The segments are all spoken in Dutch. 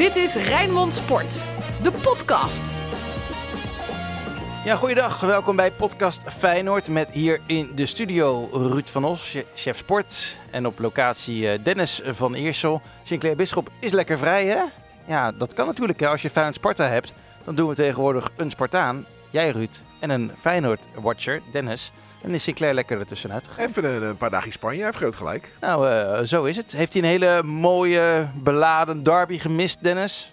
Dit is Rijnmond Sport, de podcast. Ja, goeiedag. Welkom bij podcast Feyenoord met hier in de studio Ruud van Os, chef sport. En op locatie eh, Dennis van Eersel. Sinclair Bisschop is lekker vrij, hè? Ja, dat kan natuurlijk. Hè. Als je Feyenoord Sparta hebt, dan doen we tegenwoordig een Spartaan, jij Ruud, en een Feyenoord-watcher, Dennis. En is Sinclair lekker ertussenuit gegaan. Even een, een paar dagen Spanje, hij heeft groot gelijk. Nou, eh, zo is het. Heeft hij een hele mooie, beladen derby gemist, Dennis?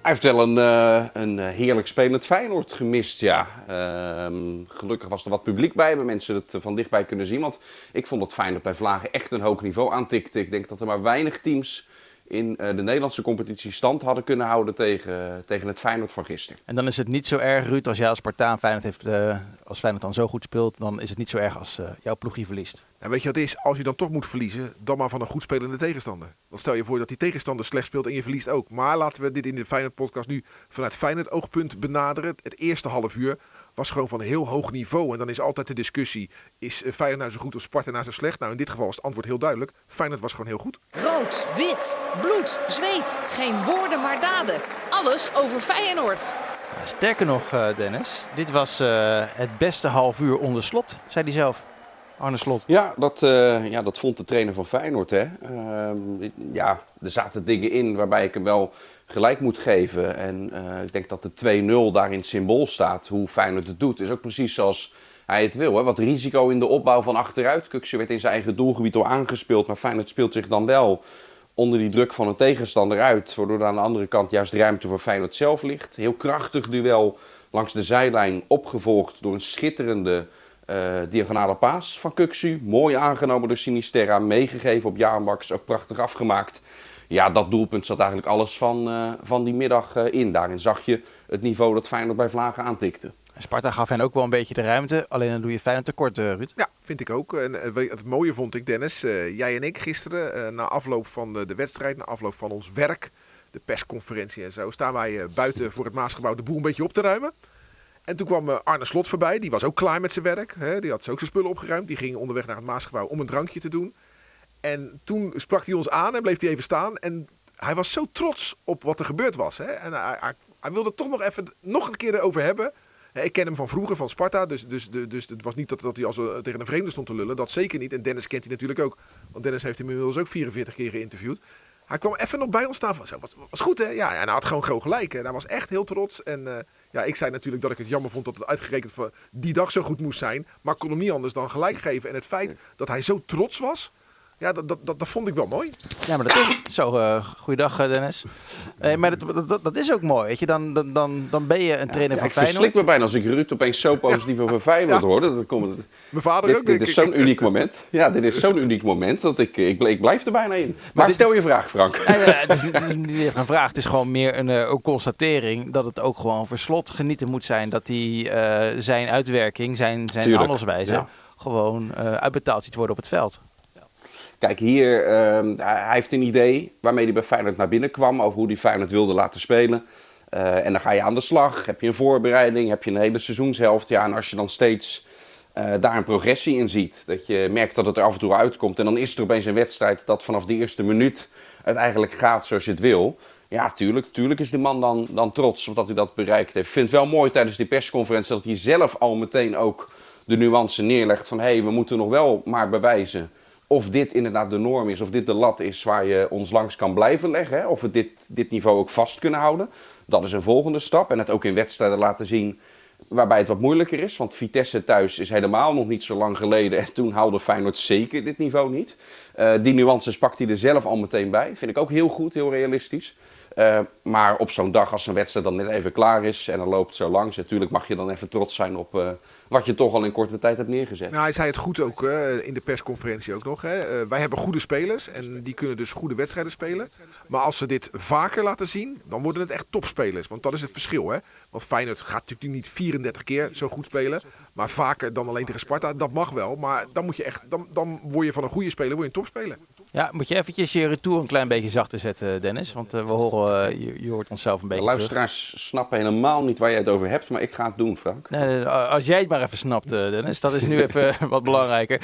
Hij heeft wel een, eh, een heerlijk spelend Feyenoord gemist, ja. Ehm, gelukkig was er wat publiek bij, hebben mensen het van dichtbij kunnen zien. Want ik vond dat Feyenoord bij Vlagen echt een hoog niveau aantikte. Ik denk dat er maar weinig teams in eh, de Nederlandse competitie stand hadden kunnen houden tegen, tegen het Feyenoord van gisteren. En dan is het niet zo erg, Ruud, als jij als Spartaan Feyenoord heeft, eh, als Feyenoord dan zo goed speelt, dan is het niet zo erg als uh, jouw ploegje verliest. En weet je wat het is? Als je dan toch moet verliezen, dan maar van een goed spelende tegenstander. Dan stel je voor dat die tegenstander slecht speelt en je verliest ook. Maar laten we dit in de Feyenoord podcast nu vanuit Feyenoord oogpunt benaderen. Het eerste half uur was gewoon van een heel hoog niveau. En dan is altijd de discussie, is Feyenoord nou zo goed of Sparta nou zo slecht? Nou, in dit geval is het antwoord heel duidelijk. Feyenoord was gewoon heel goed. Rood, wit, bloed, zweet. Geen woorden maar daden. Alles over Feyenoord. Sterker nog, Dennis, dit was uh, het beste half uur onder slot, zei hij zelf. Arne Slot. Ja dat, uh, ja, dat vond de trainer van Feyenoord. Hè. Uh, ja, er zaten dingen in waarbij ik hem wel gelijk moet geven. En uh, ik denk dat de 2-0 daarin symbool staat. Hoe Feyenoord het doet. is ook precies zoals hij het wil. Hè. Wat risico in de opbouw van achteruit. Kuksje werd in zijn eigen doelgebied al aangespeeld. Maar Feyenoord speelt zich dan wel onder die druk van een tegenstander uit. Waardoor aan de andere kant juist ruimte voor Feyenoord zelf ligt. Heel krachtig duel langs de zijlijn. Opgevolgd door een schitterende... Uh, diagonale paas van Kuksu. Mooi aangenomen door Sinisterra. Meegegeven op Jaanbaks. Ook prachtig afgemaakt. Ja, dat doelpunt zat eigenlijk alles van, uh, van die middag uh, in. Daarin zag je het niveau dat Feyenoord bij Vlagen aantikte. Sparta gaf hen ook wel een beetje de ruimte. Alleen dan doe je Feyenoord tekort, Ruud. Ja, vind ik ook. En het mooie vond ik, Dennis. jij en ik gisteren, na afloop van de, de wedstrijd, na afloop van ons werk, de persconferentie en zo, staan wij buiten voor het Maasgebouw de boel een beetje op te ruimen. En toen kwam Arne Slot voorbij. Die was ook klaar met zijn werk. Hè. Die had ook zijn spullen opgeruimd. Die ging onderweg naar het Maasgebouw om een drankje te doen. En toen sprak hij ons aan en bleef hij even staan. En hij was zo trots op wat er gebeurd was. Hè. En hij, hij, hij wilde toch nog even nog een keer erover hebben. Ik ken hem van vroeger, van Sparta. Dus, dus, dus, dus het was niet dat, dat hij als tegen een vreemde stond te lullen. Dat zeker niet. En Dennis kent hij natuurlijk ook. Want Dennis heeft hem inmiddels ook 44 keer geïnterviewd. Hij kwam even nog bij ons staan van, zo, was, was goed hè? Ja, en hij had gewoon, gewoon gelijk. En hij was echt heel trots. En uh, ja, ik zei natuurlijk dat ik het jammer vond dat het uitgerekend voor die dag zo goed moest zijn. Maar ik kon hem niet anders dan gelijk geven. En het feit dat hij zo trots was, ja, dat, dat, dat, dat vond ik wel mooi. Ja, maar dat is zo. Uh, goeiedag, Dennis. Uh, maar dat, dat, dat, is ook mooi, weet je. Dan, dan, dan ben je een trainer ja, van Feyenoord. Ik verslik me bijna als ik Ruud opeens zo positief over Feyenoord hoor. Dat komt, Mijn vader dit, ook, Dit is zo'n uniek moment. Ja, dit is zo'n uniek moment dat ik, ik, ik blijf er bijna in. Maar, maar dit- stel je vraag, Frank. Ja, ja, het, is, het is niet echt een vraag. Het is gewoon meer een, eh, een constatering dat het ook gewoon voor slot genieten moet zijn. Dat hij eh, zijn uitwerking, zijn, zijn handelswijze ja. gewoon eh, uitbetaald ziet worden op het veld. Kijk, hier, ehm, hij heeft een idee waarmee hij bij Feyenoord naar binnen kwam. Over hoe hij Feyenoord wilde laten spelen. Eh, en dan ga je aan de slag. Heb je een voorbereiding, heb je een hele seizoenshelft. Ja, en als je dan steeds eh, daar een progressie in ziet. Dat je merkt dat het er af en toe uitkomt. En dan is er opeens een wedstrijd dat vanaf de eerste minuut het eigenlijk gaat zoals je het wil. Ja, tuurlijk, tuurlijk is die man dan, dan trots omdat hij dat bereikt heeft. Ik vind het wel mooi tijdens die persconferentie dat hij zelf al meteen ook de nuance neerlegt van... hé, hey, we moeten nog wel maar bewijzen of dit inderdaad de norm is, of dit de lat is waar je ons langs kan blijven leggen. Hè? Of we dit, dit niveau ook vast kunnen houden. Dat is een volgende stap. En het ook in wedstrijden laten zien waarbij het wat moeilijker is. Want Vitesse thuis is helemaal nog niet zo lang geleden. En toen haalde Feyenoord zeker dit niveau niet. Uh, die nuances pakt hij er zelf al meteen bij. Vind ik ook heel goed, heel realistisch. Uh, maar op zo'n dag als een wedstrijd dan net even klaar is en dan loopt zo langs. Natuurlijk mag je dan even trots zijn op uh, wat je toch al in korte tijd hebt neergezet. Nou, hij zei het goed ook uh, in de persconferentie ook nog. Hè. wij hebben goede spelers en die kunnen dus goede wedstrijden spelen. Maar als ze dit vaker laten zien, dan worden het echt topspelers. Want dat is het verschil. Hè. Want Feyenoord gaat natuurlijk niet 34 keer zo goed spelen. Maar vaker dan alleen tegen Sparta, dat mag wel. Maar dan, moet je echt, dan, dan word je van een goede speler word je een topspeler. Ja, moet je eventjes je retour een klein beetje zachter zetten, Dennis? Want uh, we horen, uh, je, je, hoort onszelf een beetje De luisteraars terug. snappen helemaal niet waar jij het over hebt, maar ik ga het doen, Frank. Nee, nee, als jij het maar even snapt, uh, Dennis. Dat is nu even wat belangrijker.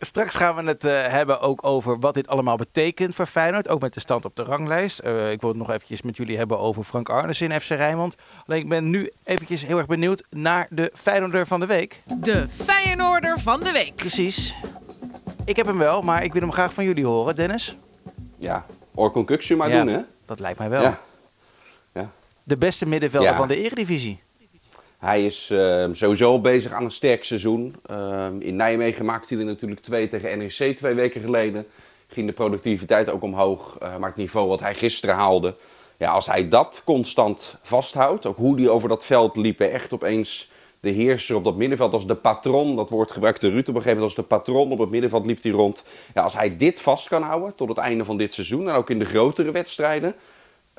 Straks gaan we het hebben ook over wat dit allemaal betekent voor Feyenoord. Ook met de stand op de ranglijst. ik wil het nog eventjes met jullie hebben over Frank Arnes in FC Rijnmond. Alleen ik ben nu eventjes heel erg benieuwd naar de Feyenoorder van de week. De Feyenoorder van de week. Precies. Ik heb hem wel, maar ik wil hem graag van jullie horen, Dennis. Ja, Orkun Kuksu maar doen, hè? Dat lijkt mij wel. Ja. ja. De beste middenvelder ja. van de Eredivisie. Hij is uh, sowieso bezig aan een sterk seizoen. Uh, in Nijmegen maakte hij er natuurlijk twee tegen NEC twee weken geleden. Ging de productiviteit ook omhoog, uh, maar het niveau wat hij gisteren haalde. Ja, als hij dat constant vasthoudt, ook hoe hij over dat veld liep, echt opeens de heerser op dat middenveld, als de patron, dat woord gebruikte Ruud op een gegeven moment, als de patron op het middenveld liep hij rond. Ja, als hij dit vast kan houden tot het einde van dit seizoen en ook in de grotere wedstrijden,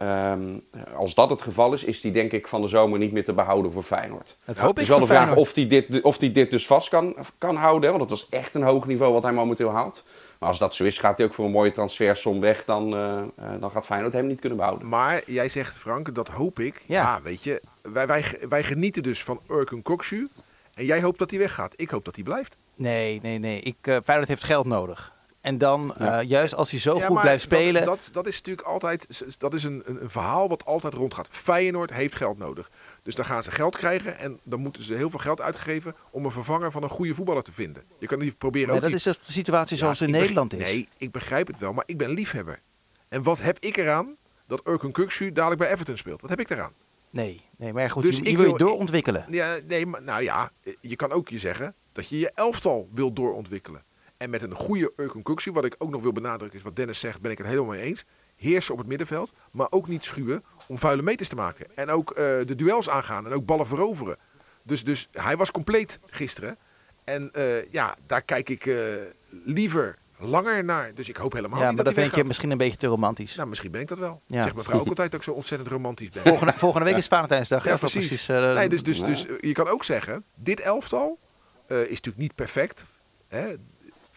um, als dat het geval is, is hij denk ik van de zomer niet meer te behouden voor Feyenoord. Dat hoop het is wel de vraag of hij, dit, of dit dus vast kan, kan houden, want dat was echt een hoog niveau wat hij momenteel haalt. Maar als dat zo is, gaat hij ook voor een mooie transfersom weg. Dan, uh, uh, dan gaat Feyenoord hem niet kunnen behouden. Maar jij zegt, Frank, dat hoop ik. Ja, ja weet je, wij, wij, wij genieten dus van Urkun Kokshu. En jij hoopt dat hij weggaat. Ik hoop dat hij blijft. Nee, nee, nee. Ik, uh, Feyenoord heeft geld nodig. En dan, ja. uh, juist als hij zo ja, goed blijft spelen... Dat, dat, dat, is natuurlijk altijd dat is een, een, een, verhaal wat altijd rondgaat. Feyenoord heeft geld nodig. Dus dan gaan ze geld krijgen en dan moeten ze heel veel geld uitgeven... om een vervanger van een goede voetballer te vinden. Je kan niet proberen... Maar dat is de situatie zoals ja, in Nederland is. Nee, ik begrijp het wel, maar ik ben liefhebber. En wat heb ik eraan dat Urkun Kuksu dadelijk bij Everton speelt? Wat heb ik eraan? Nee, nee maar goed, dus je, je wil je doorontwikkelen. Ja, nee, maar, nou ja, je kan ook je zeggen dat je je elftal wil doorontwikkelen. En met een goede Kuksu, wat ik ook nog wil benadrukken is wat Dennis zegt, ben ik het helemaal mee eens. Heersen op het middenveld, maar ook niet schuwen om vuile meters te maken. En ook uh, de duels aangaan en ook ballen veroveren. Dus, dus hij was compleet gisteren. En uh, ja, daar kijk ik uh, liever langer naar. Dus ik hoop helemaal ja, niet maar dat dan vind je misschien een beetje te romantisch. Nou, misschien ben ik dat wel. Ja. Zeg mevrouw ook altijd dat ik zo ontzettend romantisch ben. Volgende, volgende week is Valentijnsdag. Ja, hè? precies. precies uh, nee, dus, dus, dus je kan ook zeggen, dit elftal uh, is natuurlijk niet perfect. Hè?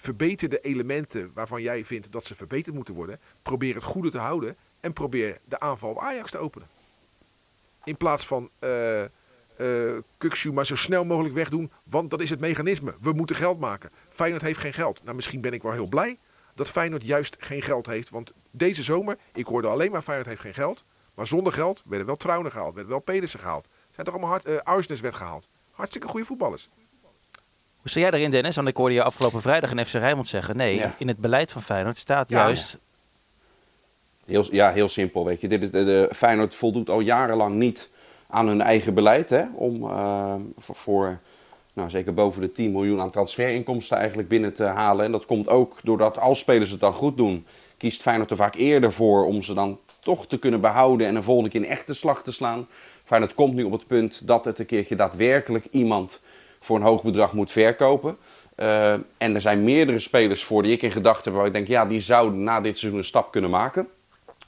Verbeter de elementen waarvan jij vindt dat ze verbeterd moeten worden. Probeer het goede te houden. En probeer de aanval op Ajax te openen. In plaats van uh, maar zo snel mogelijk wegdoen. Want dat is het mechanisme. We moeten geld maken. Feyenoord heeft geen geld. Nou, misschien ben ik wel heel blij dat Feyenoord juist geen geld heeft. Want deze zomer, ik hoorde alleen maar Feyenoord heeft geen geld. Maar zonder geld werden wel Trouwen gehaald. Werden wel Pedersen gehaald. Zijn toch allemaal hard, uh, Arsnes werd gehaald. Hartstikke goede voetballers. Hoe sta jij erin, Dennis? Want ik hoorde je afgelopen vrijdag in FC Rijnmond zeggen... nee, ja. in het beleid van Feyenoord staat ja, juist... Ja. Heel, ja, heel simpel, weet je. Dit, de, de, Feyenoord voldoet al jarenlang niet aan hun eigen beleid... Hè, om uh, voor, voor nou, zeker boven de 10 miljoen aan transferinkomsten eigenlijk binnen te halen. En dat komt ook doordat als spelers het dan goed doen... kiest Feyenoord er vaak eerder voor om ze dan toch te kunnen behouden... en een volgende keer een echte slag te slaan. Feyenoord komt nu op het punt dat het een keertje daadwerkelijk iemand voor een hoog bedrag moet verkopen. Uh, en er zijn meerdere spelers voor die ik in gedachten heb waar ik denk, ja, die zouden na dit seizoen een stap kunnen maken.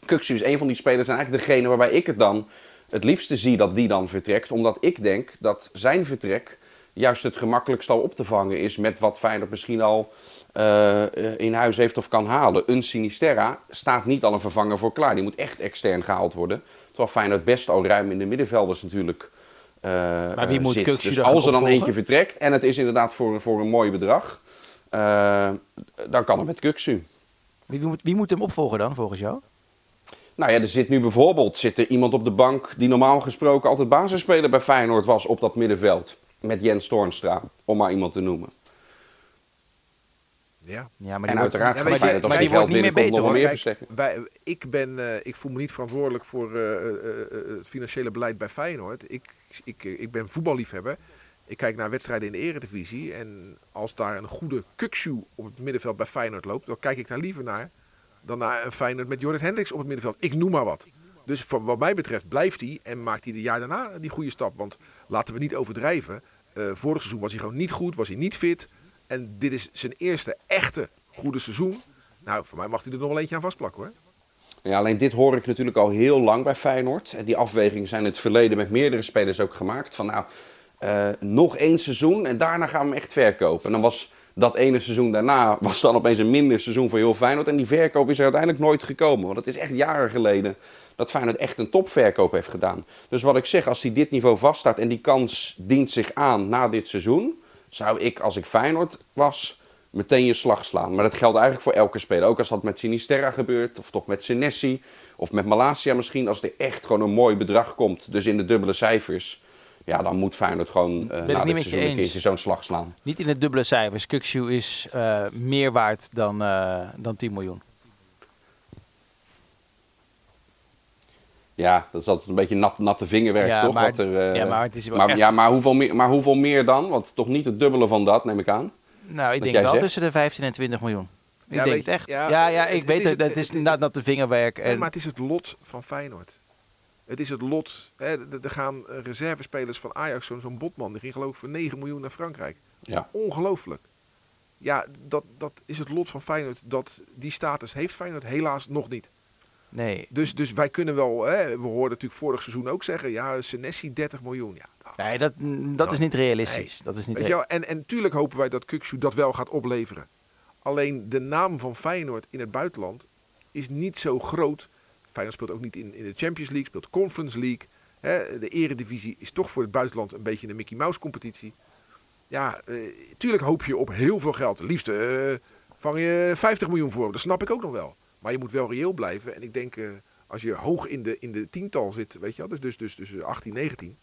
Kuxu is een van die spelers en eigenlijk degene waarbij ik het dan het liefste zie dat die dan vertrekt. Omdat ik denk dat zijn vertrek juist het gemakkelijkst al op te vangen is met wat Feyenoord misschien al uh, in huis heeft of kan halen. Een Sinisterra staat niet al een vervanger voor klaar. Die moet echt extern gehaald worden. Terwijl Feyenoord best al ruim in de middenvelders natuurlijk maar wie moet zit. Kuxu dus als er dan eentje vertrekt en het is inderdaad voor, voor een mooi bedrag, uh, dan kan het met Kuxu. Wie moet, wie moet hem opvolgen dan, volgens jou? Nou ja, er zit nu bijvoorbeeld zit er iemand op de bank die normaal gesproken altijd basisspeler bij Feyenoord was op dat middenveld. Met Jens Toornstra, om maar iemand te noemen. Ja. Ja, maar En die wordt, uiteraard ja, gaat als maar die wordt niet meer beter, meer Kijk, versterken. wij, ik, ben, eh, ik voel me niet verantwoordelijk voor eh, eh, eh, het financiële beleid bij Feyenoord. Ik, ik, ik ben voetballiefhebber. Ik kijk naar wedstrijden in de eredivisie. En als daar een goede kukshoe op het middenveld bij Feyenoord loopt... dan kijk ik daar liever naar dan naar een Feyenoord met Jorrit Hendricks op het middenveld. Ik noem maar wat. Dus voor wat mij betreft blijft hij en maakt hij de jaar daarna die goede stap. Want laten we niet overdrijven. Eh, vorig seizoen was hij gewoon niet goed, was hij niet fit. En dit is zijn eerste echte goede seizoen. Nou, voor mij mag hij er nog wel eentje aan vastplakken hoor. Ja, alleen dit hoor ik natuurlijk al heel lang bij Feyenoord. En die afwegingen zijn in het verleden met meerdere spelers ook gemaakt. Van nou, eh, nog één seizoen en daarna gaan we hem echt verkopen. En dan was dat ene seizoen daarna was dan opeens een minder seizoen voor heel Feyenoord. En die verkoop is er uiteindelijk nooit gekomen. Want het is echt jaren geleden dat Feyenoord echt een topverkoop heeft gedaan. Dus wat ik zeg, als hij dit niveau vaststaat en die kans dient zich aan na dit seizoen... zou ik, als ik Feyenoord was, meteen je slag slaan. Maar dat geldt eigenlijk voor elke speler. Ook als dat met Sinisterra gebeurt, of toch met Senesi, of met Malasia misschien. Als er echt gewoon een mooi bedrag komt, dus in de dubbele cijfers... Ja, dan moet Feyenoord gewoon uh, na dit seizoen een keertje zo'n slag slaan. Niet in de dubbele cijfers. Kukshu is uh, meer waard dan, uh, dan 10 miljoen. Ja, dat is altijd een beetje nat, natte vingerwerk, ja, toch? Maar, Wat er, ja, maar het is wel maar, echt... ja, maar, hoeveel meer, maar hoeveel meer dan? Want toch niet het dubbele van dat, neem ik aan. Nou, ik denk jij wel zegt? tussen de 15 en 20 miljoen. Ik Ja, denk weet het echt. ja, Ja, ik het weet is het. het- Het is inderdaad natte vingerwerk. Nee, En, maar het is het lot van Feyenoord. Het is het lot. Hè, er gaan eh, reservespelers van Ajax, zo'n zo'n Botman, die ging geloof ik voor 9 miljoen naar Frankrijk. Ja. Ongelooflijk. Ja, dat, dat is het lot van Feyenoord. Dat, die status heeft Feyenoord helaas nog niet. Nee. Dus, dus wij kunnen wel, hè, we hoorden natuurlijk vorig seizoen ook zeggen, ja, Senesi 30 miljoen. Ja, Nee, dat, dat is niet realistisch. Dat is niet Weet? En, en natuurlijk hopen wij dat Kuksu dat wel gaat opleveren. Alleen de naam van Feyenoord in het buitenland is niet zo groot. Feyenoord speelt ook niet in, in de Champions League, speelt Conference League. Hè, de eredivisie is toch voor het buitenland een beetje een Mickey Mouse competitie. Ja, eh, tuurlijk hoop je op heel veel geld. Liefst eh, vang je 50 miljoen voor. Dat snap ik ook nog wel. Maar je moet wel reëel blijven. En ik denk, eh, als je hoog in de, in de tiental zit, weet je wel, dus, dus, dus, dus 18, 19,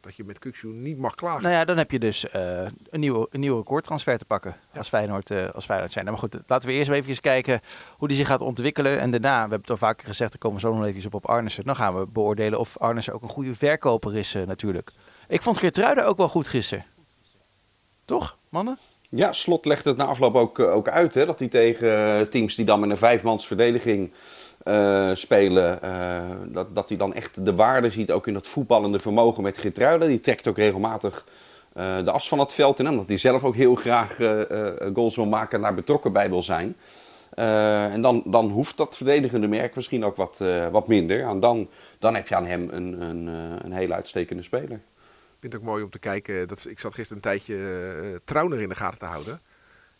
dat je met Kuksu niet mag klagen. Nou ja, dan heb je dus eh, een, nieuwe, een nieuwe recordtransfer te pakken als, Feyenoord, eh, als Feyenoord zijn. Nou, maar goed, laten we eerst even kijken hoe die zich gaat ontwikkelen. En daarna, we hebben het al vaker gezegd, daar komen zo nog even op op Arnissen. Dan gaan we beoordelen of Arnissen ook een goede verkoper is natuurlijk. Ik vond Geertruiden ook wel goed gisteren. Toch, mannen? Ja, Slot legt het na afloop ook, eh, ook uit. Hè, dat hij tegen teams die dan met een vijfmans verdediging eh, spelen. eh, dat, dat hij dan echt de waarde ziet ook in dat voetballende vermogen met Gitruiden. Die trekt ook regelmatig de as van het veld in. Omdat hij zelf ook heel graag goals wil maken en daar betrokken bij wil zijn. En dan, dan hoeft dat verdedigende merk misschien ook wat, wat minder. En dan, dan heb je aan hem een, een, een hele uitstekende speler. Ik vind het ook mooi om te kijken. Dat, ik zat gisteren een tijdje uh, in de gaten te houden.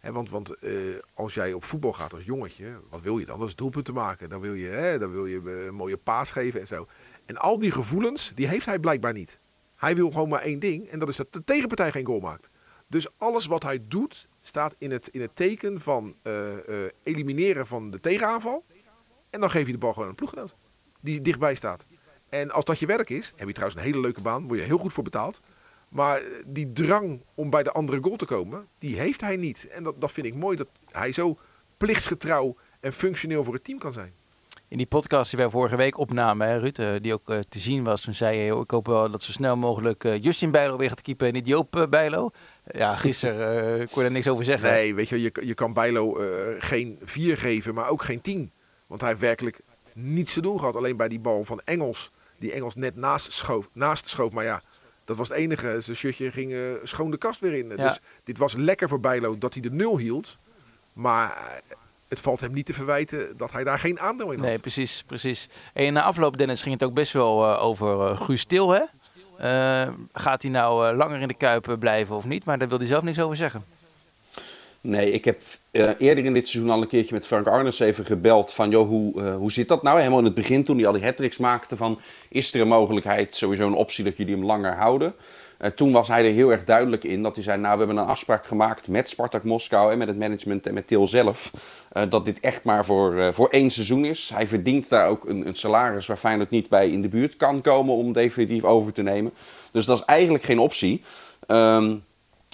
Want want uh, als jij op voetbal gaat als jongetje, wat wil je dan? Dat is doelpunten maken. Dan wil je, hè, dan wil je een mooie paas geven en zo. En al die gevoelens, die heeft hij blijkbaar niet. Hij wil gewoon maar één ding. En dat is dat de tegenpartij geen goal maakt. Dus alles wat hij doet, staat in het, in het teken van elimineren van de tegenaanval. En dan geef je de bal gewoon aan een ploeggenoot. Die dichtbij staat. En als dat je werk is, heb je trouwens een hele leuke baan, word je heel goed voor betaald. Maar die drang om bij de andere goal te komen, die heeft hij niet. En dat, dat vind ik mooi, dat hij zo plichtsgetrouw en functioneel voor het team kan zijn. In die podcast die wij vorige week opnamen, hè, Ruud, uh, die ook uh, te zien was, toen zei je, ik hoop wel dat zo snel mogelijk uh, Justin Bijlo weer gaat keepen en niet Joop Bijlo. Ja, gisteren kon je daar niks over zeggen. Nee, weet je, je, je kan Bijlo geen 4 geven, maar ook geen 10. Want hij heeft werkelijk niets te doen gehad. Alleen bij die bal van Engels, die Engels net naast schoof. Naast schoof maar ja, dat was het enige. Zijn shirtje ging uh, schoon de kast weer in. Ja. Dus dit was lekker voor Bijlo dat hij de nul hield. Maar het valt hem niet te verwijten dat hij daar geen aandeel in had. Nee, precies, precies. En na afloop, Dennis, ging het ook best wel uh, over uh, Guus Til, hè? Gaat hij nou langer in de Kuip blijven of niet? Maar daar wil hij zelf niks over zeggen. Nee, ik heb uh, eerder in dit seizoen al een keertje met Frank Arnes even gebeld van... joh, hoe, uh, hoe zit dat nou? Helemaal in het begin toen hij al die hat maakte van... is er een mogelijkheid, sowieso een optie dat jullie hem langer houden? Uh, toen was hij er heel erg duidelijk in dat hij zei... nou, we hebben een afspraak gemaakt met Spartak Moskou en met het management en met Til zelf... dat dit echt maar voor, voor één seizoen is. Hij verdient daar ook een, een salaris waar Feyenoord niet bij in de buurt kan komen... om definitief over te nemen. Dus dat is eigenlijk geen optie. Um,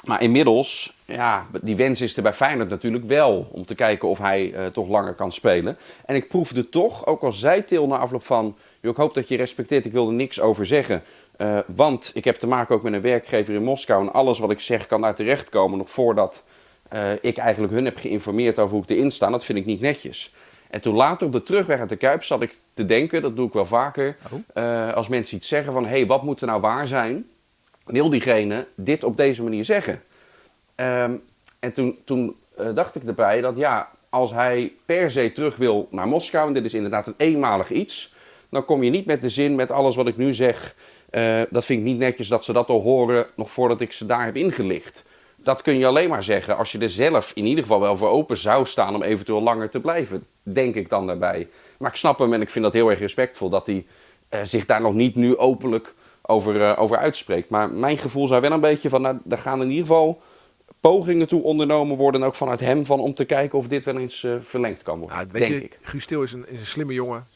maar inmiddels, ja, die wens is er bij Feyenoord natuurlijk wel. Om te kijken of hij uh, toch langer kan spelen. En ik proefde toch, ook al zei Til na afloop van... Ik hoop dat je respecteert, ik wil er niks over zeggen. Uh, want ik heb te maken ook met een werkgever in Moskou. En alles wat ik zeg kan daar terechtkomen nog voordat uh, ik eigenlijk hun heb geïnformeerd over hoe ik erin sta. Dat vind ik niet netjes. En toen later op de terugweg uit de Kuip zat ik te denken, dat doe ik wel vaker. Oh. als mensen iets zeggen van, hé, hey, wat moet er nou waar zijn... wil diegene dit op deze manier zeggen. Um, en toen, toen uh, dacht ik erbij dat ja, als hij per se terug wil naar Moskou, en dit is inderdaad een eenmalig iets, dan kom je niet met de zin met alles wat ik nu zeg. Uh, dat vind ik niet netjes dat ze dat al horen nog voordat ik ze daar heb ingelicht. dat kun je alleen maar zeggen als je er zelf in ieder geval wel voor open zou staan om eventueel langer te blijven. Denk ik dan daarbij. Maar ik snap hem en ik vind dat heel erg respectvol dat hij eh, zich daar nog niet nu openlijk over, eh, over uitspreekt. Maar mijn gevoel zou wel een beetje van, nou, daar gaan in ieder geval pogingen toe ondernomen worden, ook vanuit hem, van, om te kijken of dit wel eens uh, verlengd kan worden. Nou, denk je, ik. Guus is een, is een slimme jongen.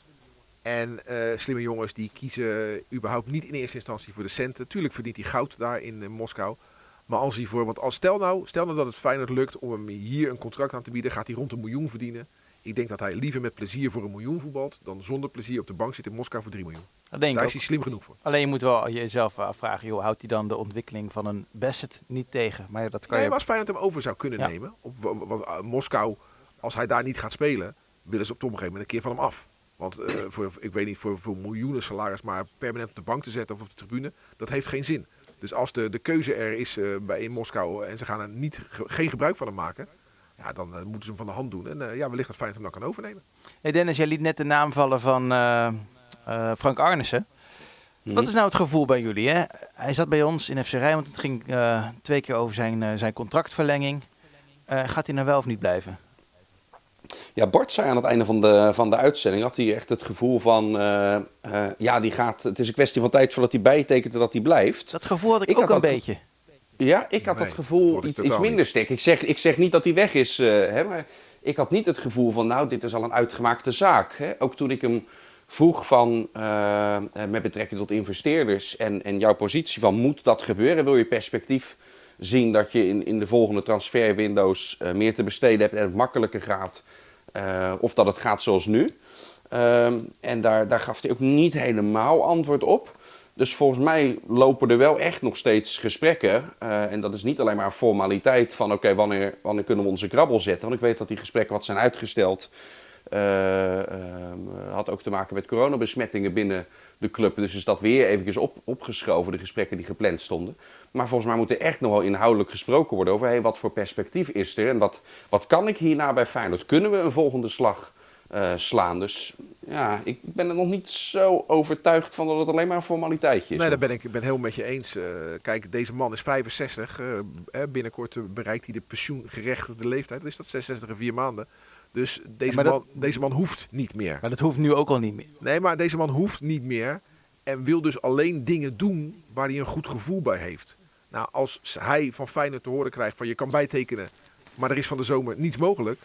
En slimme jongens die kiezen überhaupt niet in eerste instantie voor de centen. Tuurlijk verdient hij goud daar in Moskou. Maar als hij voor, want als, stel, nou, stel nou dat het Feyenoord lukt om hem hier een contract aan te bieden, gaat hij rond een miljoen verdienen. Ik denk dat hij liever met plezier voor een miljoen voetbalt dan zonder plezier op de bank zit in Moskou voor 3 miljoen. Dat denk Daar is hij slim genoeg voor. Alleen je moet wel jezelf afvragen, joh, houdt hij dan de ontwikkeling van een Bassett niet tegen? Maar dat kan nee, je... maar als Feyenoord hem over zou kunnen nemen, op, want uh, Moskou, als hij daar niet gaat spelen, willen ze op een gegeven moment een keer van hem af. Want uh, voor, ik weet niet, voor, voor miljoenen salaris maar permanent op de bank te zetten of op de tribune, dat heeft geen zin. Dus als de, de keuze er is uh, bij in Moskou en ze gaan er niet, geen gebruik van hem maken, ja, dan uh, moeten ze hem van de hand doen. En uh, ja, wellicht dat Feyenoord hem dan kan overnemen. Hey Dennis, jij liet net de naam vallen van Frank Arnissen. Wat mhm. is nou het gevoel bij jullie? Hè? Hij zat bij ons in FC Rijnmond. Het ging twee keer over zijn, zijn contractverlenging. gaat hij nou wel of niet blijven? Ja, Bart zei aan het einde van de, van de uitzending, had hij echt het gevoel van, uh, uh, ja, die gaat, het is een kwestie van tijd voordat hij bijtekent dat hij blijft. Dat gevoel had ik, ik ook een beetje. Ja, ik had dat gevoel iets, iets minder sterk. Ik zeg, ik zeg niet dat hij weg is, uh, hè, maar ik had niet het gevoel van, nou, dit is al een uitgemaakte zaak. Hè. Ook toen ik hem vroeg van, met betrekking tot investeerders en, en jouw positie van, moet dat gebeuren? Wil je perspectief zien dat je in, in de volgende transferwindows meer te besteden hebt en het makkelijker gaat uh, of dat het gaat zoals nu. Ehm, en daar, daar gaf hij ook niet helemaal antwoord op. Dus volgens mij lopen er wel echt nog steeds gesprekken. Uh, en dat is niet alleen maar een formaliteit van oké, wanneer, wanneer kunnen we onze krabbel zetten. Want ik weet dat die gesprekken wat zijn uitgesteld. Uh, had ook te maken met coronabesmettingen binnen de club. Dus is dat weer eventjes op, opgeschoven, de gesprekken die gepland stonden. Maar volgens mij moet er echt nog wel inhoudelijk gesproken worden over hey, wat voor perspectief is er en wat, wat kan ik hierna bij Feyenoord? Kunnen we een volgende slag uh, slaan? Dus ja, ik ben er nog niet zo overtuigd van dat het alleen maar een formaliteitje is. Nee, daar ben ik ben heel met je eens. Uh, kijk, deze man is 65. Uh, binnenkort bereikt hij de pensioengerechtigde leeftijd. Dat is dat 66 en 4 maanden. Dus deze, man, deze man hoeft niet meer. Maar dat hoeft nu ook al niet meer. Nee, maar deze man hoeft niet meer. En wil dus alleen dingen doen waar hij een goed gevoel bij heeft. Nou, als hij van Feyenoord te horen krijgt van je kan bijtekenen, maar er is van de zomer niets mogelijk.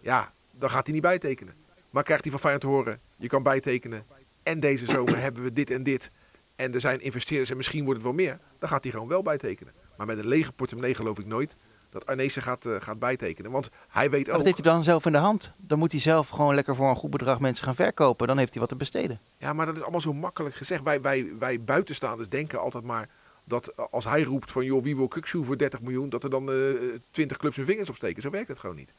Ja, dan gaat hij niet bijtekenen. Maar krijgt hij van Feyenoord te horen, je kan bijtekenen. En deze zomer hebben we dit en dit. En er zijn investeerders en misschien wordt het wel meer. Dan gaat hij gewoon wel bijtekenen. Maar met een lege portemonnee geloof ik nooit dat Arnezen gaat, uh, gaat bijtekenen. Want hij weet ook... Dat heeft hij dan zelf in de hand. Dan moet hij zelf gewoon lekker voor een goed bedrag mensen gaan verkopen. Dan heeft hij wat te besteden. Ja, maar dat is allemaal zo makkelijk gezegd. Wij, wij, wij buitenstaanders denken altijd maar dat als hij roept van joh, wie wil Kukshoe voor 30 miljoen, dat er dan uh, eh, 20 clubs hun vingers opsteken. Zo werkt het gewoon niet.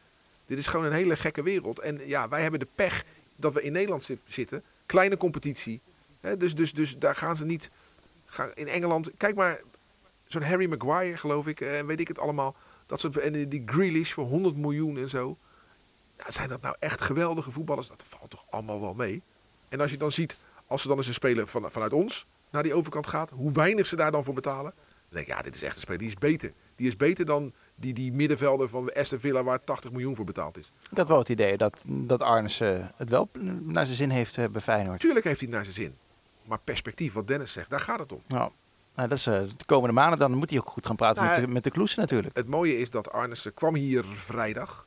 Dit is gewoon een hele gekke wereld. En ja, wij hebben de pech dat we in Nederland zitten. Kleine competitie. Hè, dus, dus, dus daar gaan ze niet... In Engeland, kijk maar, zo'n Harry Maguire geloof ik, en weet ik het allemaal. Dat soort, en die Grealish voor 100 miljoen en zo. Ja, zijn dat nou echt geweldige voetballers? Dat valt toch allemaal wel mee. En als je dan ziet, als ze dan eens een speler van, vanuit ons naar die overkant gaat, hoe weinig ze daar dan voor betalen. Dan denk ik, ja, dit is echt een speler, die is beter. Die is beter dan die, die middenvelder van Aston Villa waar 80 miljoen voor betaald is. Ik had wel het idee dat, dat Arnes het wel naar zijn zin heeft uh, bij Feyenoord. Tuurlijk heeft hij het naar zijn zin. Maar perspectief, wat Dennis zegt, daar gaat het om. Nou, nou, dat is uh, de komende maanden. Dan moet hij ook goed gaan praten nou, met, de, met de Kloesen natuurlijk. Het mooie is dat Arnissen kwam hier vrijdag.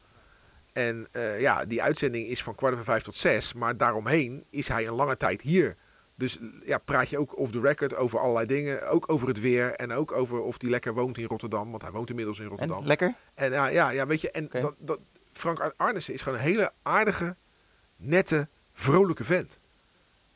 En uh, ja, die uitzending is van kwart over vijf tot zes. Maar daaromheen is hij een lange tijd hier. Dus ja, praat je ook off the record over allerlei dingen. Ook over het weer en ook over of hij lekker woont in Rotterdam. Want hij woont inmiddels in Rotterdam. En, lekker? En ja, ja, ja, weet je. En dat, dat, Frank Arnissen is gewoon een hele aardige, nette, vrolijke vent.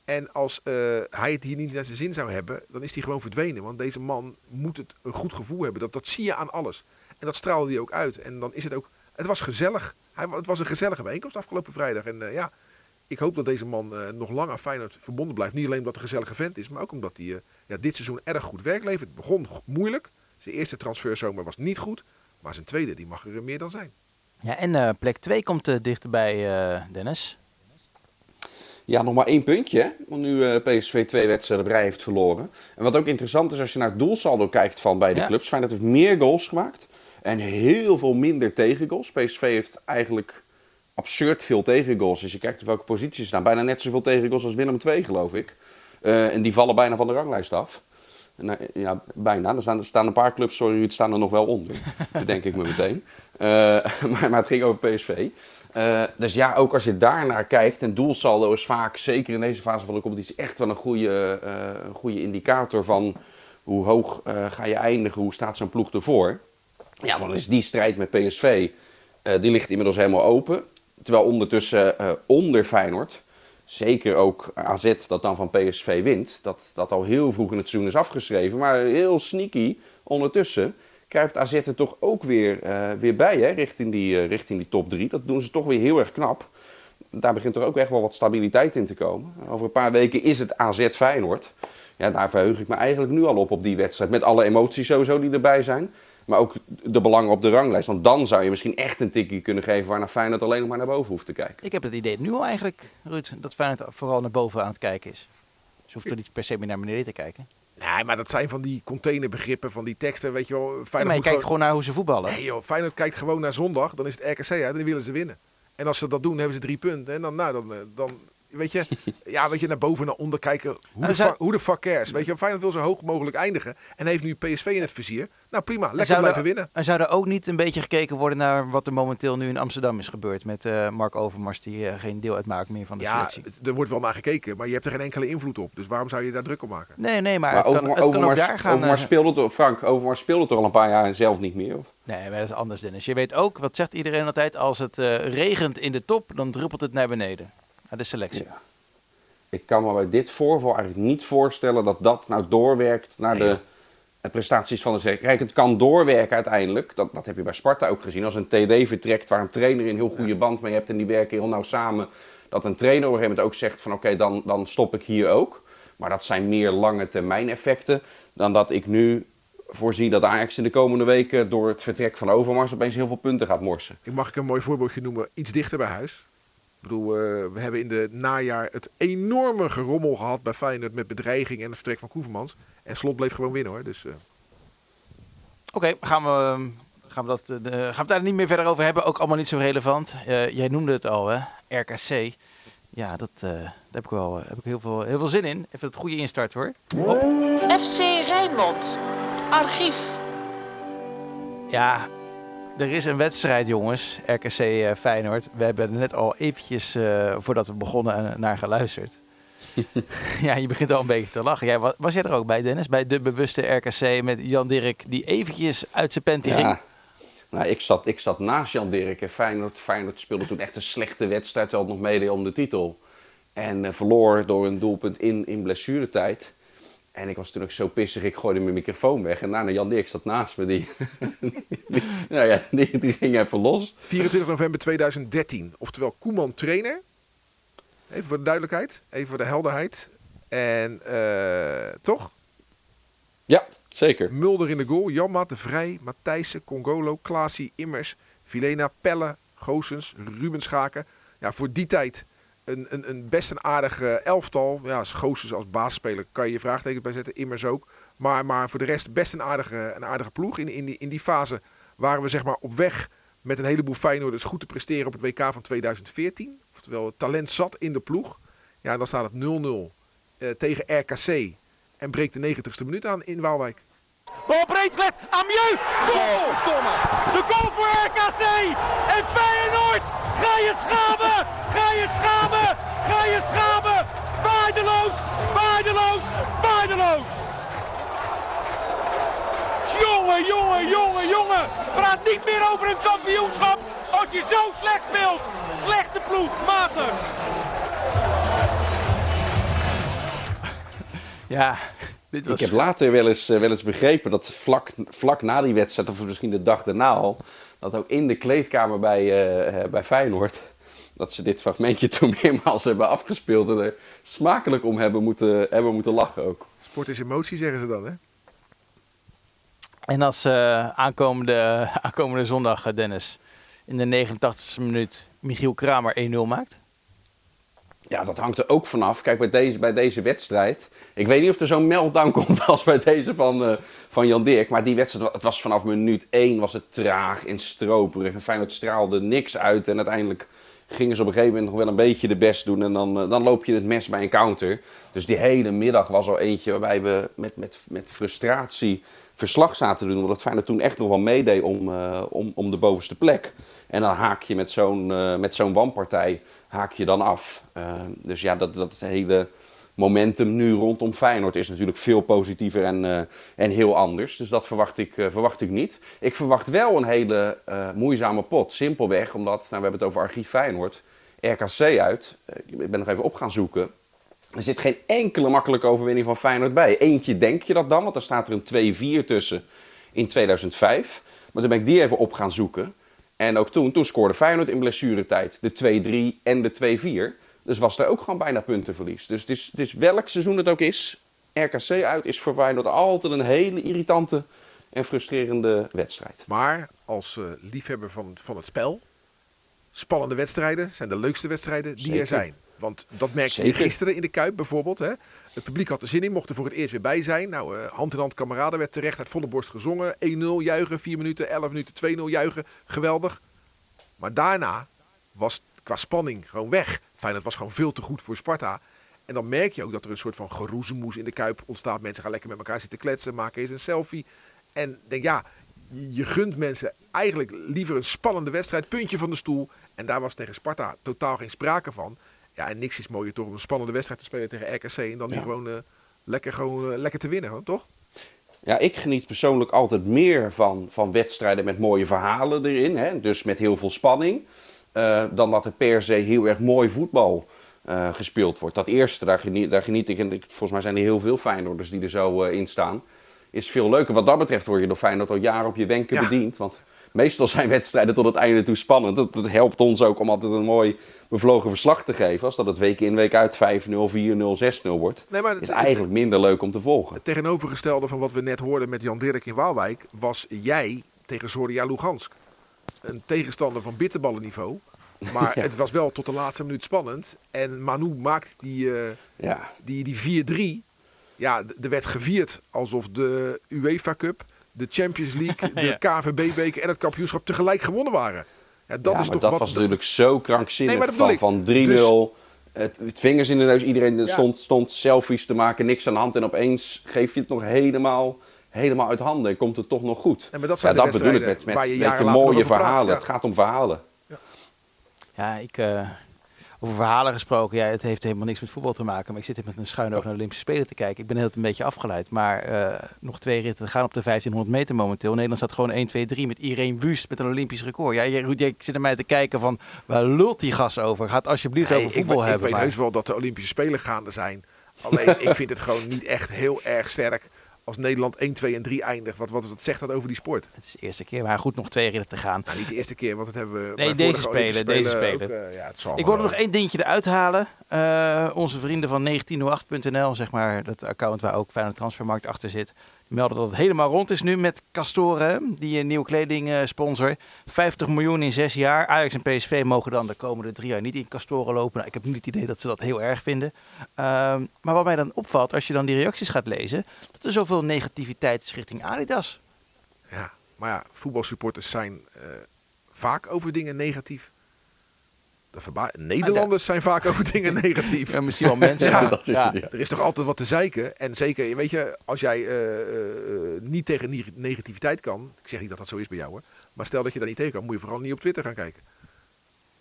En als uh, hij het hier niet naar zijn zin zou hebben, dan is hij gewoon verdwenen. Want deze man moet het een goed gevoel hebben. Dat, dat zie je aan alles. En dat straalde hij ook uit. En dan is het ook. Het was gezellig. Hij, het was een gezellige bijeenkomst afgelopen vrijdag. En uh, ja, ik hoop dat deze man uh, nog lang aan Feyenoord verbonden blijft. Niet alleen omdat hij een gezellige vent is, maar ook omdat hij ja, dit seizoen erg goed werk levert. Het begon moeilijk. Zijn eerste transferzomer was niet goed. Maar zijn tweede, die mag er meer dan zijn. Ja, en plek 2 komt dichterbij, Dennis. Ja, nog maar één puntje. Want nu uh, eh, PSV twee wedstrijden rij heeft verloren. En wat ook interessant is als je naar het doelsaldo kijkt van beide ja. clubs. Feyenoord heeft meer goals gemaakt. En heel veel minder tegengoals. PSV heeft eigenlijk absurd veel tegengoals. Als je kijkt op welke posities ze staan. Bijna net zoveel tegengoals als Willem II, geloof ik. Eh, en die vallen bijna van de ranglijst af. Nou, ja, bijna. Er staan, er staan een paar clubs, sorry, het staan er nog wel onder. dat denk ik me meteen. Uh, maar, maar, het ging over PSV. Uh, dus ja, ook als je daar naar kijkt, en doelsaldo is vaak, zeker in deze fase van de competitie, echt wel een goede, een goede indicator van hoe hoog ga je eindigen, hoe staat zo'n ploeg ervoor. Ja, dan is die strijd met PSV, die ligt inmiddels helemaal open. Terwijl ondertussen onder Feyenoord, zeker ook AZ dat dan van PSV wint, dat, dat al heel vroeg in het seizoen is afgeschreven, maar heel sneaky ondertussen kruipt AZ er toch ook weer, uh, weer bij, hè, richting, die, uh, richting die top 3. Dat doen ze toch weer heel erg knap. Daar begint er ook echt wel wat stabiliteit in te komen. Over een paar weken is het AZ Feyenoord. Ja, daar verheug ik me eigenlijk nu al op, op die wedstrijd. Met alle emoties sowieso die erbij zijn. Maar ook de belangen op de ranglijst. Want dan zou je misschien echt een tikkie kunnen geven waarna Feyenoord alleen nog maar naar boven hoeft te kijken. Ik heb het idee nu al eigenlijk, Ruud, dat Feyenoord vooral naar boven aan het kijken is. Ze hoeft er niet per se meer naar beneden te kijken. Nee, maar dat zijn van die containerbegrippen, van die teksten, weet je wel. Feyenoord ja, maar je kijkt gewoon naar hoe ze voetballen. Nee joh, Feyenoord kijkt gewoon naar zondag, dan is het RKC uit en dan willen ze winnen. En als ze dat doen, hebben ze drie punten. En dan, nou, dan, dan weet je, ja, weet je, naar boven en naar onder kijken. Hoe, de, zou- fuck, hoe de fuck cares? Weet je, Feyenoord wil zo hoog mogelijk eindigen. En heeft nu PSV in het vizier. Nou prima, lekker zou blijven er, winnen. En zou er ook niet een beetje gekeken worden naar wat er momenteel nu in Amsterdam is gebeurd met eh, Mark Overmars, die eh, geen deel uitmaakt meer van de Ja, selectie? het- er wordt wel naar gekeken, maar je hebt er geen enkele invloed op. Dus waarom zou je daar druk op maken? Nee, nee, maar, Maar het kan, Overmars, het kan ook Overmars, daar gaan. Overmars eh, speelde toch, Frank, Overmars speelde toch al een paar jaar zelf niet meer? Of? Nee, maar dat is anders, Dennis. Je weet ook, wat zegt iedereen altijd, als het regent in de top, dan druppelt het naar beneden. Naar de selectie. Ja. Ik kan me bij dit voorval eigenlijk niet voorstellen dat dat nou doorwerkt naar Nee, de eh, prestaties van de selectie. Kijk, het kan doorwerken uiteindelijk. Dat, dat heb je bij Sparta ook gezien. Als een TD vertrekt waar een trainer een heel goede band mee hebt en die werken heel nauw samen. Dat een trainer op een gegeven moment ook zegt van oké, dan, dan stop ik hier ook. Maar dat zijn meer lange termijn effecten dan dat ik nu voorzie dat Ajax in de komende weken door het vertrek van Overmars opeens heel veel punten gaat morsen. Ik mag ik een mooi voorbeeldje noemen, iets dichter bij huis. Ik bedoel, eh, we hebben in de najaar het enorme gerommel gehad bij Feyenoord met bedreiging en het vertrek van Koevermans. En Slot bleef gewoon winnen hoor. Dus eh, Oké, gaan, we, ehm, gaan, we dat, eh, de- gaan we het daar niet meer verder over hebben. Ook allemaal niet zo relevant. Eh, jij noemde het al, hè? RKC. Ja, dat, eh, daar heb ik wel heb ik heel, veel, heel veel zin in. Even het goede instart hoor. Hop. FC Rijnmond. Archief. Ja, er is een wedstrijd, jongens. RKC eh, Feyenoord. We hebben er net al eventjes, eh, voordat we begonnen, eh, naar geluisterd. ja, je begint al een beetje te lachen. Jij, wa- was jij er ook bij, Dennis? Bij de bewuste RKC met Jan Dirk, die eventjes uit zijn panty ging? Nou, ik zat, ik zat naast Jan Dirk en Feyenoord. Feyenoord speelde toen echt een slechte wedstrijd, terwijl het nog meedeed om de titel. En verloor door een doelpunt in, in blessuretijd. En ik was toen ook zo pissig, ik gooide mijn microfoon weg. En daarna Jan Dirk zat naast me, die, die- nou ja, die, die ging even los. 24 november 2013. Oftewel Koeman trainer. Even voor de duidelijkheid. Even voor de helderheid. En eh, toch? Ja, zeker. Mulder in de goal. Janmaat, De Vrij, Matthijssen, Congolo, Klaasie, Immers, Vilena, Pelle, Goosens, Ruben Schaken. Ja, voor die tijd een, een, een best een aardig eh, elftal. Ja, als Goosens als basisspeler kan je je vraagtekens bij zetten. Immers ook. Maar, maar voor de rest best een aardige, een aardige ploeg. In, in, die, in die fase waren we zeg maar op weg met een heleboel Feyenoorders goed te presteren op het WK van 2014. Oftewel, het talent zat in de ploeg. Ja, en dan staat het 0-0 eh, tegen RKC. En breekt de 90ste minuut aan in Waalwijk. Bal breed gelegd. Amieux. Goal. Domme. De goal voor RKC. En Feyenoord. Ga je schamen. Ga je schamen. Ga je schamen. Waardeloos. Waardeloos. Waardeloos. Jongen, jongen, jongen, jongen. Praat niet meer over een kampioenschap als je zo slecht speelt. Slechte ploeg. Matig. Ja, dit was... Ik heb later wel eens, eh, wel eens begrepen dat vlak, vlak na die wedstrijd, of misschien de dag daarna al, dat ook in de kleedkamer bij, eh, bij Feyenoord, dat ze dit fragmentje toen meermaals hebben afgespeeld en er smakelijk om hebben moeten, hebben moeten lachen ook. Sport is emotie, zeggen ze dan, hè? En als eh, aankomende, aankomende zondag, eh, Dennis, in de 89e minuut Michiel Kramer 1-0 maakt. Ja, dat hangt er ook vanaf. Kijk, bij deze, bij deze wedstrijd. Ik weet niet of er zo'n meltdown komt als bij deze van, eh, van Jan Dirk. Maar die wedstrijd, het was vanaf minuut 1 was het traag en stroperig. En Feyenoord straalde niks uit. En uiteindelijk gingen ze op een gegeven moment nog wel een beetje de best doen. En dan, eh, dan loop je het mes bij een counter. Dus die hele middag was al eentje waarbij we met, met, met frustratie verslag zaten doen. Omdat Feyenoord toen echt nog wel meedeed om, uh, om, om de bovenste plek. En dan haak je met zo'n uh, met zo'n wanpartij haak je dan af. Dus ja, dat, dat hele momentum nu rondom Feyenoord is natuurlijk veel positiever en, uh, en heel anders. Dus dat verwacht ik, uh, verwacht ik niet. Ik verwacht wel een hele uh, moeizame pot. Simpelweg omdat, nou, we hebben het over archief Feyenoord, RKC uit. ik ben nog even op gaan zoeken. Er zit geen enkele makkelijke overwinning van Feyenoord bij. Eentje denk je dat dan, want daar staat er een 2-4 tussen in 2005. Maar toen ben ik die even op gaan zoeken. En ook toen, toen scoorde Feyenoord in blessuretijd de 2-3 en de 2-4. Dus was er ook gewoon bijna puntenverlies. Dus het is, het is welk seizoen het ook is, RKC uit is voor Feyenoord altijd een hele irritante en frustrerende wedstrijd. Maar als uh, liefhebber van, van het spel, spannende wedstrijden zijn de leukste wedstrijden die Zeker. er zijn. Want dat merkte je gisteren in de Kuip bijvoorbeeld. Hè? Het publiek had er zin in, mocht er voor het eerst weer bij zijn. Nou, uh, hand in hand kameraden werd terecht uit volle borst gezongen. 1-0 juichen, 4 minuten, 11 minuten, 2-0 juichen. Geweldig. Maar daarna was qua spanning gewoon weg. Feyenoord was gewoon veel te goed voor Sparta. En dan merk je ook dat er een soort van geroezemoes in de Kuip ontstaat. Mensen gaan lekker met elkaar zitten kletsen, maken eens een selfie. En denk ja, je gunt mensen eigenlijk liever een spannende wedstrijd. Puntje van de stoel. En daar was tegen Sparta totaal geen sprake van. Ja, en niks is mooier toch om een spannende wedstrijd te spelen tegen RKC. En dan Ja. die gewoon, uh, lekker, gewoon uh, lekker te winnen, hoor, toch? Ja, ik geniet persoonlijk altijd meer van, van wedstrijden met mooie verhalen erin. Hè? Dus met heel veel spanning. Uh, dan dat er per se heel erg mooi voetbal uh, gespeeld wordt. Dat eerste, daar geniet, daar geniet ik. En ik, volgens mij zijn er heel veel Feyenoorders die er zo uh, in staan. Is veel leuker. Wat dat betreft word je door Feyenoord al jaren op je wenken Ja. bediend. Want meestal zijn wedstrijden tot het einde toe spannend. Dat, dat helpt ons ook om altijd een mooi bevlogen verslag te geven. Als dat het week in week uit 5-0, 4-0, 6-0 wordt. Nee, maar Is eigenlijk minder leuk om te volgen. Het tegenovergestelde van wat we net hoorden met Jan Dirk in Waalwijk... was jij tegen Zorya Lugansk. Een tegenstander van bitterballenniveau. Maar Ja. het was wel tot de laatste minuut spannend. En Manu maakt die, eh, Ja, die, die 4-3. Ja, er werd gevierd alsof de UEFA Cup, de Champions League, de Ja. KVB-beker en het kampioenschap tegelijk gewonnen waren. Ja, dat is maar toch dat wat... was natuurlijk zo krankzinnig. Nee, van, van 3-0. Het, het vingers in de neus. Iedereen stond, stond selfies te maken. Niks aan de hand. En opeens geef je het nog helemaal, helemaal uit handen. En komt het toch nog goed. Nee, maar dat ja, zijn de dat bedoel ik met, met waar je mooie praat, verhalen. ja. Het gaat om verhalen. Ja, ik, eh, over verhalen gesproken. Ja, het heeft helemaal niks met voetbal te maken. Maar ik zit hier met een schuin oog naar de Olympische Spelen te kijken. Ik ben heel een beetje afgeleid. Maar eh, nog twee ritten te gaan op de 1500 meter momenteel. Nederland staat gewoon 1, 2, 3 met Irene Wust met een Olympisch record. Ja, Ruud, jij zit naar mij te kijken van, waar lult die gas over? Gaat alsjeblieft over voetbal weet- ik hebben. weet maar- heus wel dat de Olympische Spelen gaande zijn. Alleen, ik vind het gewoon niet echt heel erg sterk als Nederland 1, 2 en 3 eindigt. Wat, wat, wat zegt dat over die sport? Het is de eerste keer, maar goed, nog twee ritten te gaan. Nou, niet de eerste keer, want dat hebben we Nee, deze Spelen, deze ook, Spelen. eh, ja, het zal Ik wilde nog één dingetje eruit halen. Eh, onze vrienden van 1908.nl, zeg maar, dat account waar ook Feyenoord Transfermarkt achter zit, melden dat het helemaal rond is nu met Castoren, die een nieuwe kleding eh, sponsor. 50 miljoen in zes jaar. Ajax en PSV mogen dan de komende drie jaar niet in Castoren lopen. Nou, ik heb niet het idee dat ze dat heel erg vinden. Ehm, maar wat mij dan opvalt, als je dan die reacties gaat lezen, dat er zoveel negativiteit is richting Adidas. Ja, maar ja, voetbalsupporters zijn eh, vaak over dingen negatief. Nederlanders zijn vaak over dingen negatief. Ja, misschien wel mensen. Ja, dat is ja. het, ja. Er is toch altijd wat te zeiken. En zeker, weet je, als jij eh, eh, niet tegen neg- negativiteit kan. Ik zeg niet dat dat zo is bij jou hoor. Maar stel dat je daar niet tegen kan, moet je vooral niet op Twitter gaan kijken.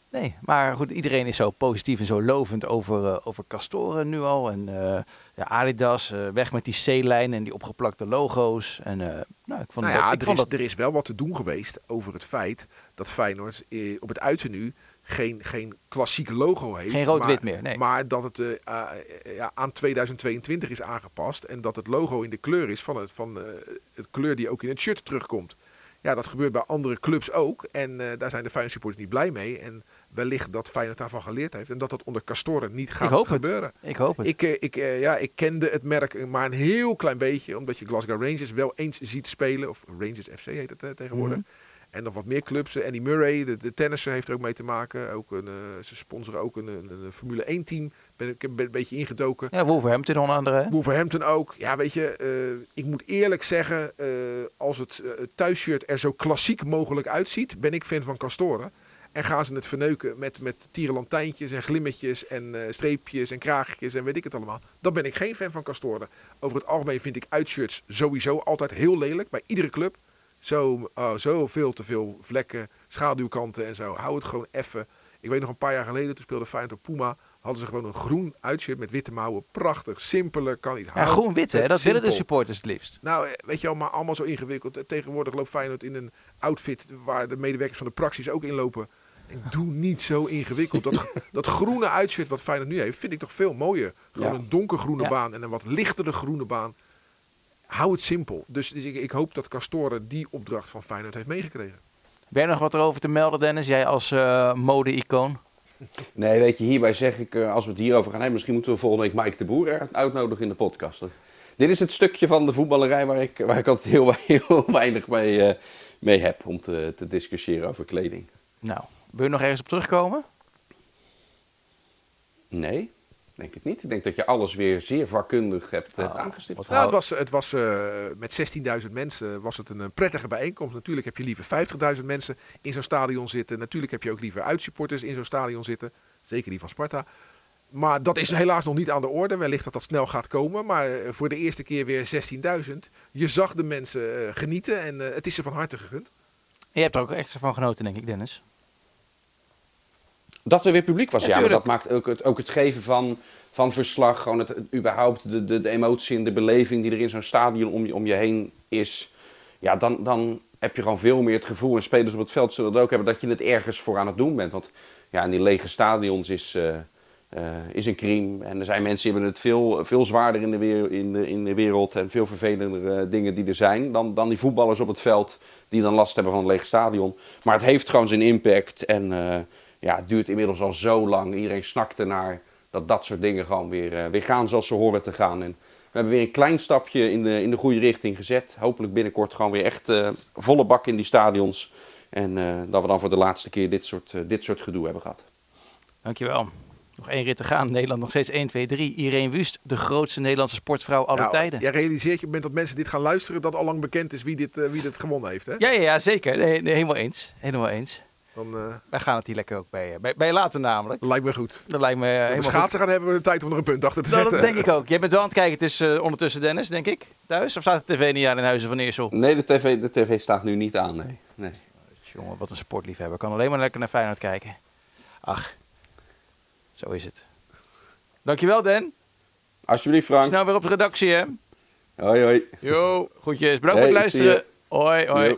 Nee, maar goed, iedereen is zo positief en zo lovend over, eh, over Castoren nu al. En eh, ja, Adidas, eh, weg met die C-lijn en die opgeplakte logo's. En eh, nou, ik vond, nou dat, ik er, vond is, dat... er is wel wat te doen geweest over het feit dat Feyenoord op het uiternu geen, geen klassiek logo heeft. Geen rood-wit maar- meer, nee. Maar dat het eh, eh, ja, aan 2022 is aangepast. En dat het logo in de kleur is van, het, van eh, het kleur die ook in het shirt terugkomt. Ja, dat gebeurt bij andere clubs ook. En daar zijn de Feyenoord supporters niet blij mee. En wellicht dat Feyenoord daarvan geleerd heeft. En dat dat onder Castoren niet gaat ik hoop het. gebeuren. Ik hoop het. Ik, ik, ja, ik kende het merk maar een heel klein beetje. Omdat je Glasgow Rangers wel eens ziet spelen. Of Rangers FC heet het tegenwoordig. Mhm. En nog wat meer clubs. En die Murray, de, de tennisser, heeft er ook mee te maken. Ook een, eh, ze sponsoren ook een, een, een Formule 1 team. Ben, ik ben een beetje ingedoken. Ja, Wolverhampton onder andere. hè? Wolverhampton ook. Ja, weet je, eh, ik moet eerlijk zeggen, eh, als het eh, thuisshirt er zo klassiek mogelijk uitziet, ben ik fan van Castoren. En gaan ze het verneuken met, met tierenlantijntjes en glimmetjes en streepjes en kraagjes en weet ik het allemaal. Dan ben ik geen fan van Castoren. Over het algemeen vind ik uitshirts sowieso altijd heel lelijk, bij iedere club. Zo, oh, zo veel te veel vlekken, schaduwkanten en zo. Hou het gewoon effen. Ik weet nog een paar jaar geleden, toen speelde Feyenoord op Puma. Hadden ze gewoon een groen uitshirt met witte mouwen. Prachtig, simpeler, kan niet Ja, houden. groen-wit, hè? Het Dat willen de supporters het liefst. Nou, eh, weet je wel, maar allemaal zo ingewikkeld. Eh, Tegenwoordig loopt Feyenoord in een outfit waar de medewerkers van de praxis ook in lopen. Ik doe niet zo ingewikkeld. Dat, dat groene uitshirt wat Feyenoord nu heeft, vind ik toch veel mooier. Gewoon Ja. een donkergroene Ja. baan en een wat lichtere groene baan. Hou het simpel. Dus, dus ik, ik hoop dat Castoren die opdracht van Feyenoord heeft meegekregen. Ben je nog wat erover te melden, Dennis? Jij als eh, mode-icoon? Nee, weet je, hierbij zeg ik, eh, als we het hierover gaan hebben, misschien moeten we volgende week Mike de Boer er uitnodigen in de podcast. Dit is het stukje van de voetballerij waar ik, waar ik altijd heel, heel weinig mee, eh, mee heb om te, te discussiëren over kleding. Nou, wil je nog ergens op terugkomen? Nee, denk ik niet. Ik denk dat je alles weer zeer vakkundig hebt eh, Oh, aangestipt. Nou, het was, het was eh, met 16.000 mensen was het een, eh, prettige bijeenkomst. Natuurlijk heb je liever 50.000 mensen in zo'n stadion zitten. Natuurlijk heb je ook liever uitsupporters in zo'n stadion zitten. Zeker die van Sparta. Maar dat is helaas nog niet aan de orde. Wellicht dat dat snel gaat komen. Maar voor de eerste keer weer 16.000. Je zag de mensen genieten en het is ze van harte gegund. En je hebt er ook extra van genoten, denk ik, Dennis. Dat er weer publiek was, Ja, ja, maar dat maakt ook het, ook het geven van, van verslag, gewoon het, überhaupt de, de, de emotie en de beleving die er in zo'n stadion om je, om je heen is. Ja, dan, dan heb je gewoon veel meer het gevoel, en spelers op het veld zullen het ook hebben, dat je het ergens voor aan het doen bent. Want ja, in die lege stadions is, eh, eh, is een crime. En er zijn mensen die hebben het veel, veel zwaarder in de, weer, in, de, in de wereld en veel vervelender eh, dingen die er zijn dan, dan die voetballers op het veld die dan last hebben van een leeg stadion. Maar het heeft gewoon zijn impact en ja, het duurt inmiddels al zo lang. Iedereen snakt ernaar dat dat soort dingen gewoon weer, eh, weer gaan zoals ze horen te gaan. En we hebben weer een klein stapje in de, in de goede richting gezet. Hopelijk binnenkort gewoon weer echt eh, volle bak in die stadions. En eh, dat we dan voor de laatste keer dit soort, dit soort gedoe hebben gehad. Dankjewel. Nog één rit te gaan. Nederland nog steeds 1, 2, 3. Irene Wust, de grootste Nederlandse sportvrouw aller Nou, tijden. Jij realiseert je op het moment dat mensen dit gaan luisteren, dat al lang bekend is wie dit, wie dit gewonnen heeft. Hè? Ja, ja, ja zeker. Nee, nee, helemaal eens. Helemaal eens. Dan eh, Wij gaan het hier lekker ook bij, eh, bij, bij laten namelijk. lijkt me goed. Dat lijkt me we helemaal goed. schaatsen gaan hebben we de tijd om er een punt achter te Nou, zetten. dat denk ik ook. Jij bent wel aan het kijken. Het is eh, ondertussen Dennis, denk ik. Thuis? Of staat de tv niet aan in Huizen van Eersel? Nee, de tv, de tv staat nu niet aan. Nee. nee. Jongen, wat een sportliefhebber. Kan alleen maar lekker naar Feyenoord kijken. Ach, zo is het. Dankjewel, Den. Alsjeblieft, Frank. Snel weer op de redactie, hè? Hoi, hoi. Jo, groetjes. Bedankt voor het luisteren. Hoi, hoi.